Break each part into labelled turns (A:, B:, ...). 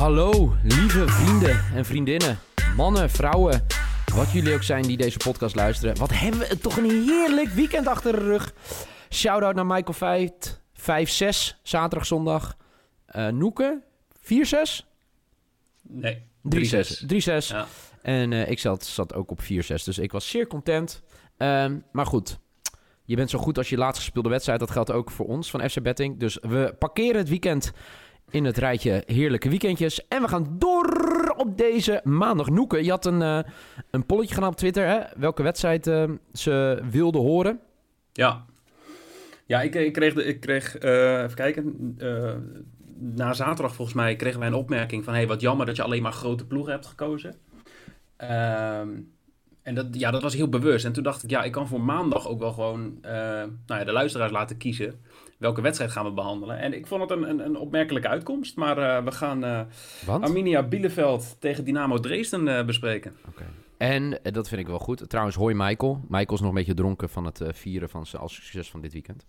A: Hallo, lieve vrienden en vriendinnen, mannen, vrouwen, wat jullie ook zijn die deze podcast luisteren. Wat hebben we toch een heerlijk weekend achter de rug. Shout-out naar Michael Veit, 5-6, zaterdag, zondag. Uh, Noeke, 4-6?
B: Nee,
A: 3-6. 3-6.
B: Ja.
A: En uh, ik zat, zat ook op 4-6, dus ik was zeer content. Um, maar goed, je bent zo goed als je laatst gespeelde wedstrijd. Dat geldt ook voor ons van FC Betting. Dus we parkeren het weekend in het rijtje heerlijke weekendjes. En we gaan door op deze maandag. Noeke, je had een, uh, een polletje gedaan op Twitter. Hè? Welke wedstrijd uh, ze wilden horen.
B: Ja, ja ik, ik kreeg, de, ik kreeg uh, even kijken, na zaterdag volgens mij kregen wij een opmerking van... hey, wat jammer dat je alleen maar grote ploegen hebt gekozen. Ehm, en dat, ja, dat was heel bewust. En toen dacht ik, ja, ik kan voor maandag ook wel gewoon nou ja, de luisteraars laten kiezen welke wedstrijd gaan we behandelen. En ik vond het een, een, een opmerkelijke uitkomst. Maar uh, we gaan uh, Arminia Bielefeld tegen Dynamo Dresden uh, bespreken.
A: Okay. En dat vind ik wel goed. Trouwens, hoi Michael. Michael is nog een beetje dronken van het vieren van zijn als succes van dit weekend.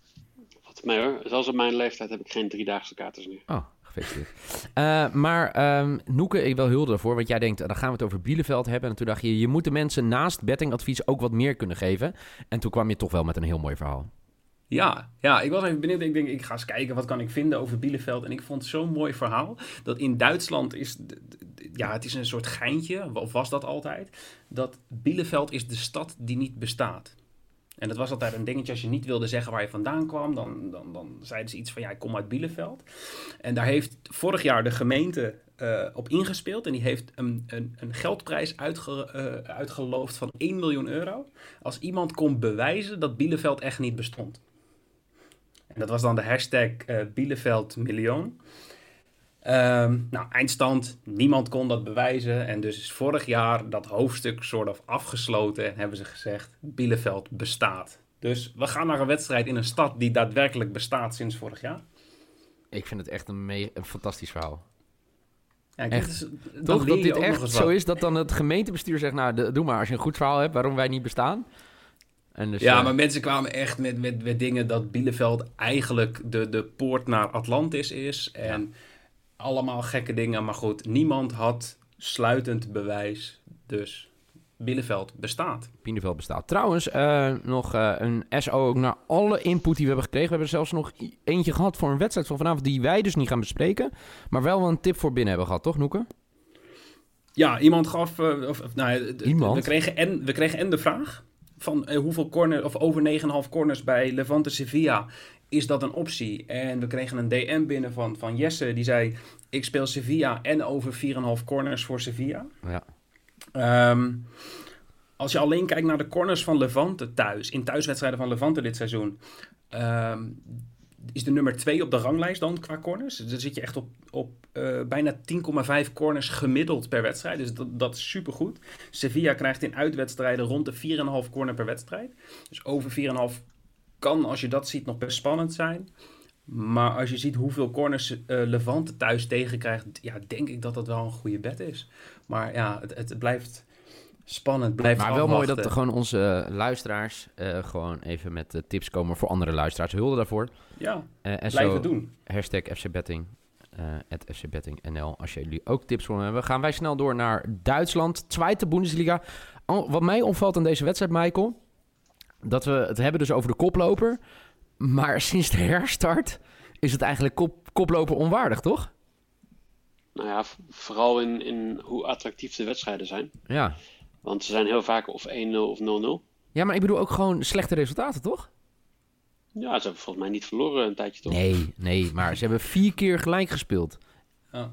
C: Wat mij hoor. Zelfs op mijn leeftijd heb ik geen driedaagse katers meer.
A: Oh, gefeliciteerd. maar um, Noeke, ik wel hulde daarvoor. Want jij denkt, dan gaan we het over Bielefeld hebben. En toen dacht je, je moet de mensen naast bettingadvies ook wat meer kunnen geven. En toen kwam je toch wel met een heel mooi verhaal.
B: Ja, ja, ik was even benieuwd. Ik denk, ik ga eens kijken wat kan ik vinden over Bielefeld. En ik vond zo'n mooi verhaal. Dat in Duitsland is, ja, het is een soort geintje, of was dat altijd, dat Bielefeld is de stad die niet bestaat. En dat was altijd een dingetje, als je niet wilde zeggen waar je vandaan kwam, dan, dan, dan zeiden ze iets van, ja, ik kom uit Bielefeld. En daar heeft vorig jaar de gemeente uh, op ingespeeld. En die heeft een, een, een geldprijs uitge, uh, uitgeloofd van 1 miljoen euro. Als iemand kon bewijzen dat Bielefeld echt niet bestond. En dat was dan de hashtag uh, Bielefeld Miljoen. Um, nou, eindstand, niemand kon dat bewijzen. En dus is vorig jaar dat hoofdstuk soort of afgesloten en hebben ze gezegd, Bielefeld bestaat. Dus we gaan naar een wedstrijd in een stad die daadwerkelijk bestaat sinds vorig jaar.
A: Ik vind het echt een, een fantastisch verhaal.
B: Ja,
A: echt.
B: Is,
A: Toch dat dit echt zo is dat dan het gemeentebestuur zegt, nou doe maar als je een goed verhaal hebt waarom wij niet bestaan.
B: En dus, ja, uh, maar mensen kwamen echt met, met, met dingen dat Bielefeld eigenlijk de, de poort naar Atlantis is. En ja. allemaal gekke dingen. Maar goed, niemand had sluitend bewijs. Dus Bielefeld bestaat.
A: Bielefeld bestaat. Trouwens, uh, nog uh, een SO ook naar alle input die we hebben gekregen. We hebben er zelfs nog eentje gehad voor een wedstrijd van vanavond die wij dus niet gaan bespreken. Maar wel een tip voor binnen hebben gehad, toch Noeke?
B: Ja, iemand gaf... Uh, of, nou, iemand? We kregen, en, we kregen en de vraag van uh, hoeveel corners, of over 9,5 corners bij Levante Sevilla, is dat een optie? En we kregen een DM binnen van, van Jesse, die zei, ik speel Sevilla en over 4,5 corners voor Sevilla.
A: Ja.
B: Um, als je alleen kijkt naar de corners van Levante thuis, in thuiswedstrijden van Levante dit seizoen, um, is de nummer 2 op de ranglijst dan qua corners. Dan zit je echt op, op uh, bijna 10,5 corners gemiddeld per wedstrijd. Dus dat, dat is supergoed. Sevilla krijgt in uitwedstrijden rond de 4,5 corner per wedstrijd. Dus over 4,5 kan, als je dat ziet, nog best spannend zijn. Maar als je ziet hoeveel corners uh, Levante thuis tegenkrijgt, ja, denk ik dat dat wel een goede bet is. Maar ja, het, het blijft spannend. Blijft
A: maar wel mooi dat er gewoon onze luisteraars uh, gewoon even met uh, tips komen voor andere luisteraars. Hulde daarvoor.
B: Ja, uh, en blijven zo, doen.
A: Hashtag FCBetting. at FCBettingNL. Als jullie ook tips voor hebben, gaan wij snel door naar Duitsland. Tweede Bundesliga. Wat mij opvalt aan deze wedstrijd, Michael... dat we het hebben dus over de koploper... maar sinds de herstart is het eigenlijk kop, koploper onwaardig, toch?
C: Nou ja, vooral in, in hoe attractief de wedstrijden zijn.
A: Ja.
C: Want ze zijn heel vaak of 1-0 of 0-0.
A: Ja, maar ik bedoel ook gewoon slechte resultaten, toch?
C: Ja, ze hebben volgens mij niet verloren een tijdje, toch?
A: Nee, nee, maar ze hebben vier keer gelijk gespeeld.
B: Oh.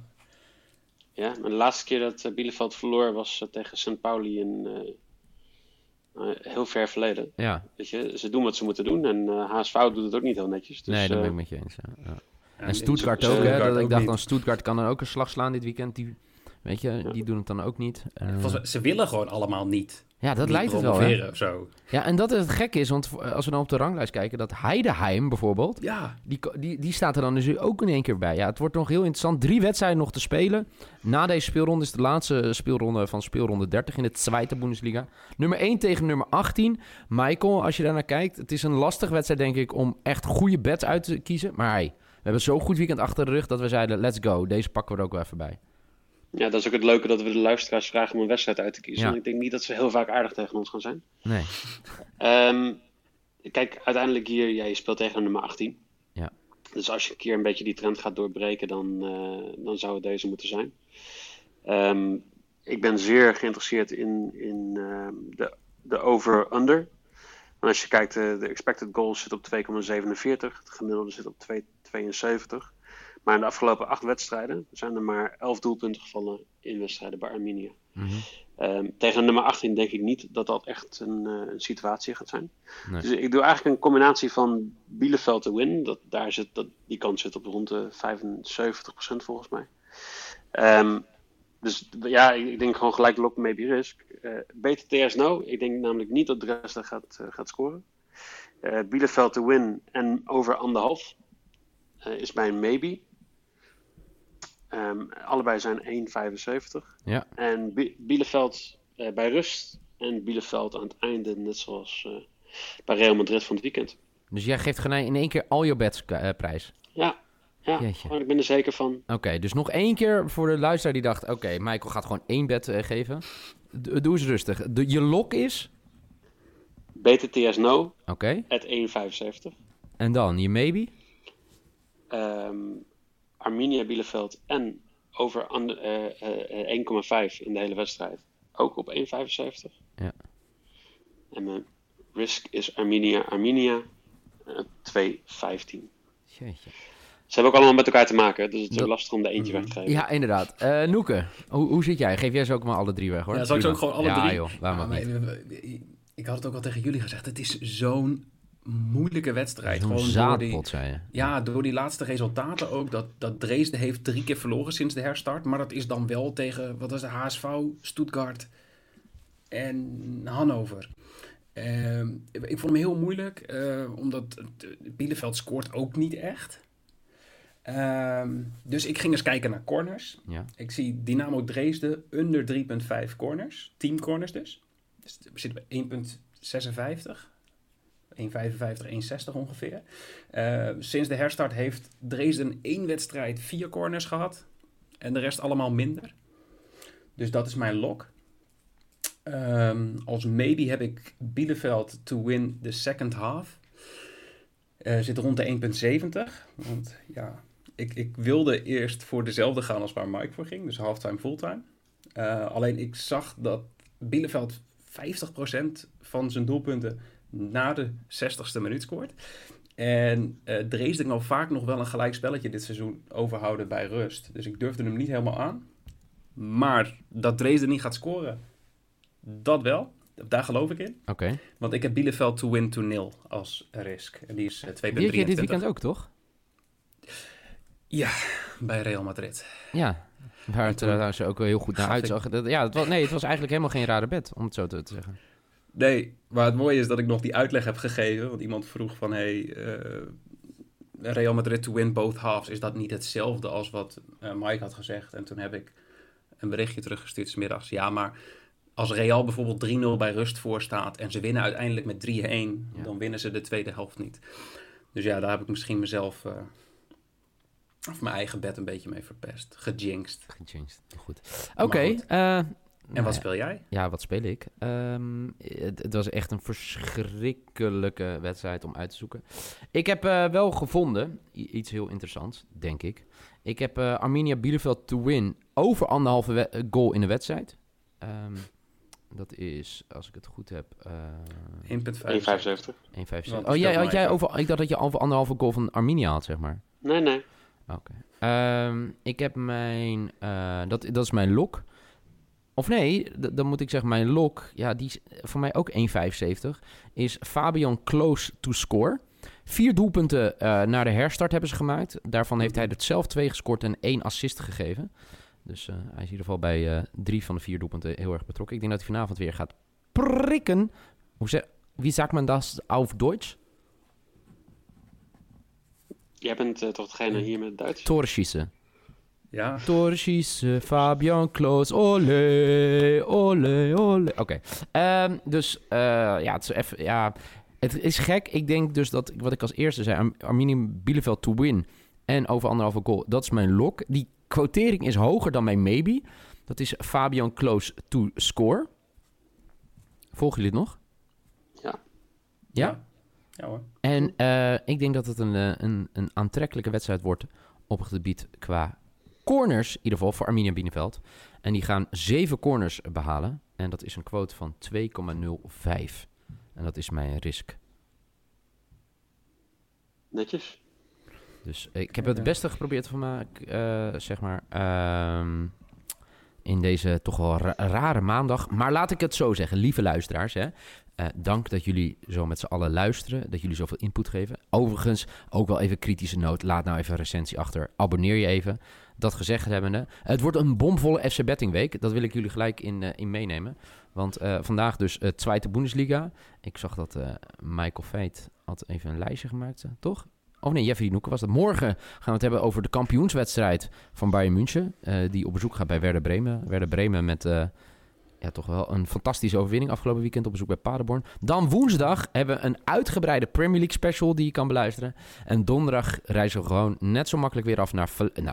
C: Ja, maar de laatste keer dat uh, Bielefeld verloor was uh, tegen St. Pauli in uh, heel ver verleden.
A: Ja.
C: Weet je, ze doen wat ze moeten doen en HSV doet het ook niet heel netjes. Dus,
A: nee, dat ben ik met je eens. Ja. Ja. En, en Stuttgart ook, hè? Dat ik dacht dan, Stuttgart kan dan ook een slag slaan dit weekend. Die Weet je, die doen het dan ook niet.
B: Uh, ze willen gewoon allemaal niet.
A: Ja, dat lijkt het wel. Hè?
B: Of zo.
A: Ja, en dat is het gekke is, want als we dan op de ranglijst kijken, dat Heideheim bijvoorbeeld,
B: ja.
A: die, die, die staat er dan dus ook in één keer bij. Ja, het wordt nog heel interessant. Drie wedstrijden nog te spelen. Na deze speelronde is de laatste speelronde van speelronde 30 in de Tweede Bundesliga. Nummer 1 tegen nummer 18. Michael, als je daar naar kijkt, het is een lastige wedstrijd denk ik om echt goede bets uit te kiezen. Maar hey, we hebben zo'n goed weekend achter de rug dat we zeiden, let's go. Deze pakken we er ook wel even bij.
C: Ja, dat is ook het leuke dat we de luisteraars vragen om een wedstrijd uit te kiezen.
A: Ja.
C: Want ik denk niet dat ze heel vaak aardig tegen ons gaan zijn.
A: Nee.
C: Ehm, kijk, uiteindelijk hier, ja, je speelt tegen nummer 18.
A: Ja.
C: Dus als je een keer een beetje die trend gaat doorbreken, dan, eh, dan zou het deze moeten zijn. Ehm, ik ben zeer geïnteresseerd in, in ehm, de, de over-under. Als je kijkt, eh, de expected goals zit op 2,47. Het gemiddelde zit op 2,72. Maar in de afgelopen acht wedstrijden zijn er maar 11 doelpunten gevallen in wedstrijden bij Arminia.
A: Mhm.
C: Ehm, tegen nummer 18 denk ik niet dat dat echt een, eh, een situatie gaat zijn.
A: Nee.
C: Dus ik doe eigenlijk een combinatie van Bielefeld te win. Dat, daar zit, dat, die kans zit op rond de 75% volgens mij. Ehm, dus ja, ik, denk gewoon gelijk lock maybe risk. Eh beter TS no. Ik denk namelijk niet dat Dresden gaat, eh, gaat scoren. Eh Bielefeld te win en over anderhalf is bij een maybe. Ehm, allebei zijn 1,75.
A: Ja.
C: En Bi- Bielefeld eh, bij rust en Bielefeld aan het einde, net zoals eh, bij Real Madrid van het weekend.
A: Dus jij geeft in één keer al je bets eh, prijs.
C: Ja, ja ik ben er zeker van.
A: Oké, dus nog één keer voor de luisteraar die dacht... Oké, Michael gaat gewoon één bet geven. D- doe eens rustig. De, je lok is...
C: BTTS no,
A: Oké.
C: at 1,75.
A: En dan je maybe?
C: Ehm, Arminia Bielefeld en over ander- eh, eh, eh, 1,5 in de hele wedstrijd. Ook op 1,75.
A: Ja.
C: En mijn risk is Arminia Arminia eh, 2,15.
A: Jeetje.
C: Ze hebben ook allemaal met elkaar te maken, dus het is
A: Dat-
C: lastig om de eentje weg te geven.
A: Ja, inderdaad. Eh Noeke, hoe, hoe zit jij? Geef jij ze ook maar alle drie weg, hoor.
B: Ja, zal ik ze ook gewoon alle
A: ja,
B: drie?
A: joh, waarom
B: Ja,
A: ook
B: maar,
A: niet?
B: ik had het ook al tegen jullie gezegd. Het is zo'n moeilijke wedstrijd. Gewoon door die,
A: zaadpot, zei je.
B: ja, door die laatste resultaten ook. Dat, dat Dresden heeft drie keer verloren sinds de herstart. Maar dat is dan wel tegen, wat was de HSV, Stuttgart en Hannover. Ehm, ik vond hem heel moeilijk, eh, omdat eh, Bielefeld scoort ook niet echt. Ehm, dus ik ging eens kijken naar corners.
A: Ja.
B: Ik zie Dynamo Dresden onder 3,5 corners. Team corners dus. Dus we zitten bij 1,56. 1,55, 1,60 ongeveer. Eh, sinds de herstart heeft Dresden één wedstrijd vier corners gehad. En de rest allemaal minder. Dus dat is mijn lock. Ehm, als maybe heb ik Bielefeld to win the second half. Eh, zit rond de 1,70. Want ja, ik, ik wilde eerst voor dezelfde gaan als waar Mike voor ging. Dus halftime, fulltime. Eh, alleen ik zag dat Bielefeld 50% van zijn doelpunten na de 60ste minuut scoort. En eh Dresden kan vaak nog wel een gelijk spelletje dit seizoen overhouden bij rust. Dus ik durfde hem niet helemaal aan. Maar dat Dresden niet gaat scoren, dat wel. Daar geloof ik in.
A: Oké.
B: Want ik heb Bielefeld to win to nil als risk. En die is eh, 2,23.
A: Die heb je dit weekend ook, toch?
B: Ja, bij Real Madrid.
A: Ja. Waar het
B: toen
A: trouwens ook wel heel goed naar uitzag. Ja, het was, nee, het was eigenlijk helemaal geen rare bed, om het zo te zeggen.
B: Nee, maar het mooie is dat ik nog die uitleg heb gegeven. Want iemand vroeg van, hey, eh, Real Madrid to win both halves. Is dat niet hetzelfde als wat eh, Mike had gezegd? En toen heb ik een berichtje teruggestuurd 's middags. Ja, maar als Real bijvoorbeeld 3-0 bij rust voor staat... en ze winnen uiteindelijk met 3-1...
A: Ja.
B: dan winnen ze de tweede helft niet. Dus ja, daar heb ik misschien mezelf... eh, of mijn eigen bed een beetje mee verpest. Gejinxed.
A: Gechanged. Goed. Oké.
B: En wat speel jij?
A: Ja, wat speel ik? Ehm, het, het was echt een verschrikkelijke wedstrijd om uit te zoeken. Ik heb eh, wel gevonden, iets heel interessants, denk ik. Ik heb eh, Arminia Bielefeld to win over anderhalve eh, goal in de wedstrijd. Ehm, dat is, als ik het goed heb, eh
B: 1,5.
C: 1,75.
A: 1,75.
B: Want
A: Oh, jij, had jij over, ik dacht dat je over anderhalve goal van Arminia had, zeg maar.
C: Nee, nee.
A: Oké. Ehm, ik heb mijn... eh, dat, dat is mijn lok. Of nee, dan moet ik zeggen, mijn lok... Ja, die is voor mij ook 1,75. Is Fabian Close to score. Vier doelpunten eh, naar de herstart hebben ze gemaakt. Daarvan heeft hij er zelf twee gescoord en één assist gegeven. Dus eh, hij is in ieder geval bij eh, drie van de vier doelpunten heel erg betrokken. Ik denk dat hij vanavond weer gaat prikken. Hoe zeg... Wie sagt man das auf Deutsch?
C: Jij bent toch degene hier met het Duits?
A: Tore schießen.
B: Ja,
A: Fabian Kloos, ole, ole, ole. Oké, Ehm, dus eh, ja, het is even, ja, het is gek. Ik denk dus dat, wat ik als eerste zei, Ar Arminium Bielefeld to win en over anderhalve goal, dat is mijn lok. Die quotering is hoger dan mijn maybe. Dat is Fabian Close to score. Volgen jullie het nog?
C: Ja.
A: Ja?
B: Ja hoor.
A: En uh, ik denk dat het een, uh, een, een aantrekkelijke wedstrijd wordt op het gebied qua corners, in ieder geval voor Arminia Bielefeld. En die gaan zeven corners behalen. En dat is een quote van 2,05. En dat is mijn risk.
C: Netjes.
A: Dus ik heb het beste geprobeerd van maken, uh, zeg maar. Uh, in deze toch wel ra rare maandag. Maar laat ik het zo zeggen, lieve luisteraars. Hè, uh, dank dat jullie zo met z'n allen luisteren. Dat jullie zoveel input geven. Overigens, ook wel even kritische noot. Laat nou even een recensie achter. Abonneer je even. Dat gezegd hebbende. Het wordt een bomvolle FC Betting week. Dat wil ik jullie gelijk in, uh, in meenemen. Want uh, vandaag dus uh, Tweede Bundesliga. Ik zag dat Michael Veit had even een lijstje gemaakt, toch? Of nee, Jeffrey Noeken was dat. Morgen gaan we het hebben over de kampioenswedstrijd van Bayern München. Uh, die op bezoek gaat bij Werder Bremen. Werder Bremen met uh, ja, toch wel een fantastische overwinning afgelopen weekend op bezoek bij Paderborn. Dan woensdag hebben we een uitgebreide Premier League special die je kan beluisteren. En donderdag reizen we gewoon net zo makkelijk weer af naar,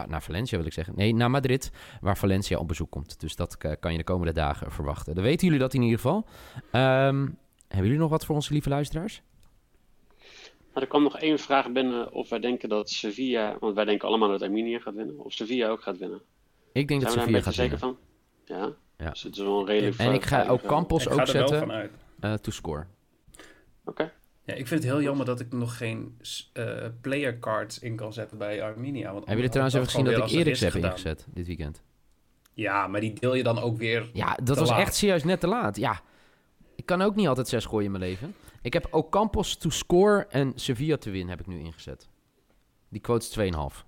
A: naar Valencia wil ik zeggen. Nee, naar Madrid, waar Valencia op bezoek komt. Dus dat uh, kan je de komende dagen verwachten. Dan weten jullie dat in ieder geval. Um, hebben jullie nog wat voor onze lieve luisteraars?
C: Nou, er kwam nog één vraag binnen of wij denken dat Sevilla, want wij denken allemaal dat Arminia gaat winnen, of Sevilla ook gaat winnen.
A: Ik denk
C: Zijn
A: dat Sevilla gaat
C: zeker
A: winnen.
C: van? Ja?
A: Ja.
C: Dus het is wel een redelijk
A: En ik ga ook Campos
B: Ik
A: ook
B: ga er wel
A: zetten
B: van uit.
A: uh, to score.
C: Oké.
B: Ja, ik vind het heel jammer dat ik nog geen uh, player cards in kan zetten bij Arminia. Want
A: Hebben jullie trouwens even gezien dat ik Eriks heb ingezet dit weekend?
B: Ja, maar die deel je dan ook weer
A: Ja, dat was
B: laat.
A: echt serieus net te laat. Ja, ik kan ook niet altijd zes gooien in mijn leven. Ik heb ook Campos to score en Sevilla te winnen heb ik nu ingezet. Die quote is 2,5.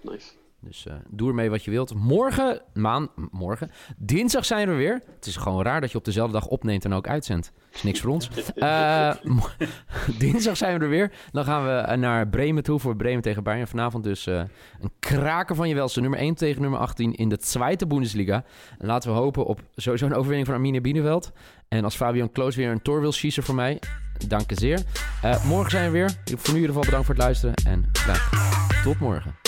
C: Nice.
A: Dus uh, doe ermee wat je wilt. Morgen, maan, morgen, dinsdag zijn we weer. Het is gewoon raar dat je op dezelfde dag opneemt en ook uitzendt. is niks voor ons. Uh, dinsdag zijn we er weer. Dan gaan we naar Bremen toe voor Bremen tegen Bayern. Vanavond dus uh, een kraker van je welste. Nummer 1 tegen nummer 18 in de Tweede Bundesliga. En laten we hopen op sowieso een overwinning van Arminia Bielefeld. En als Fabian Kloos weer een tor wil schießen voor mij, dank je zeer. morgen zijn we weer. Voor nu in ieder geval bedankt voor het luisteren en tot morgen.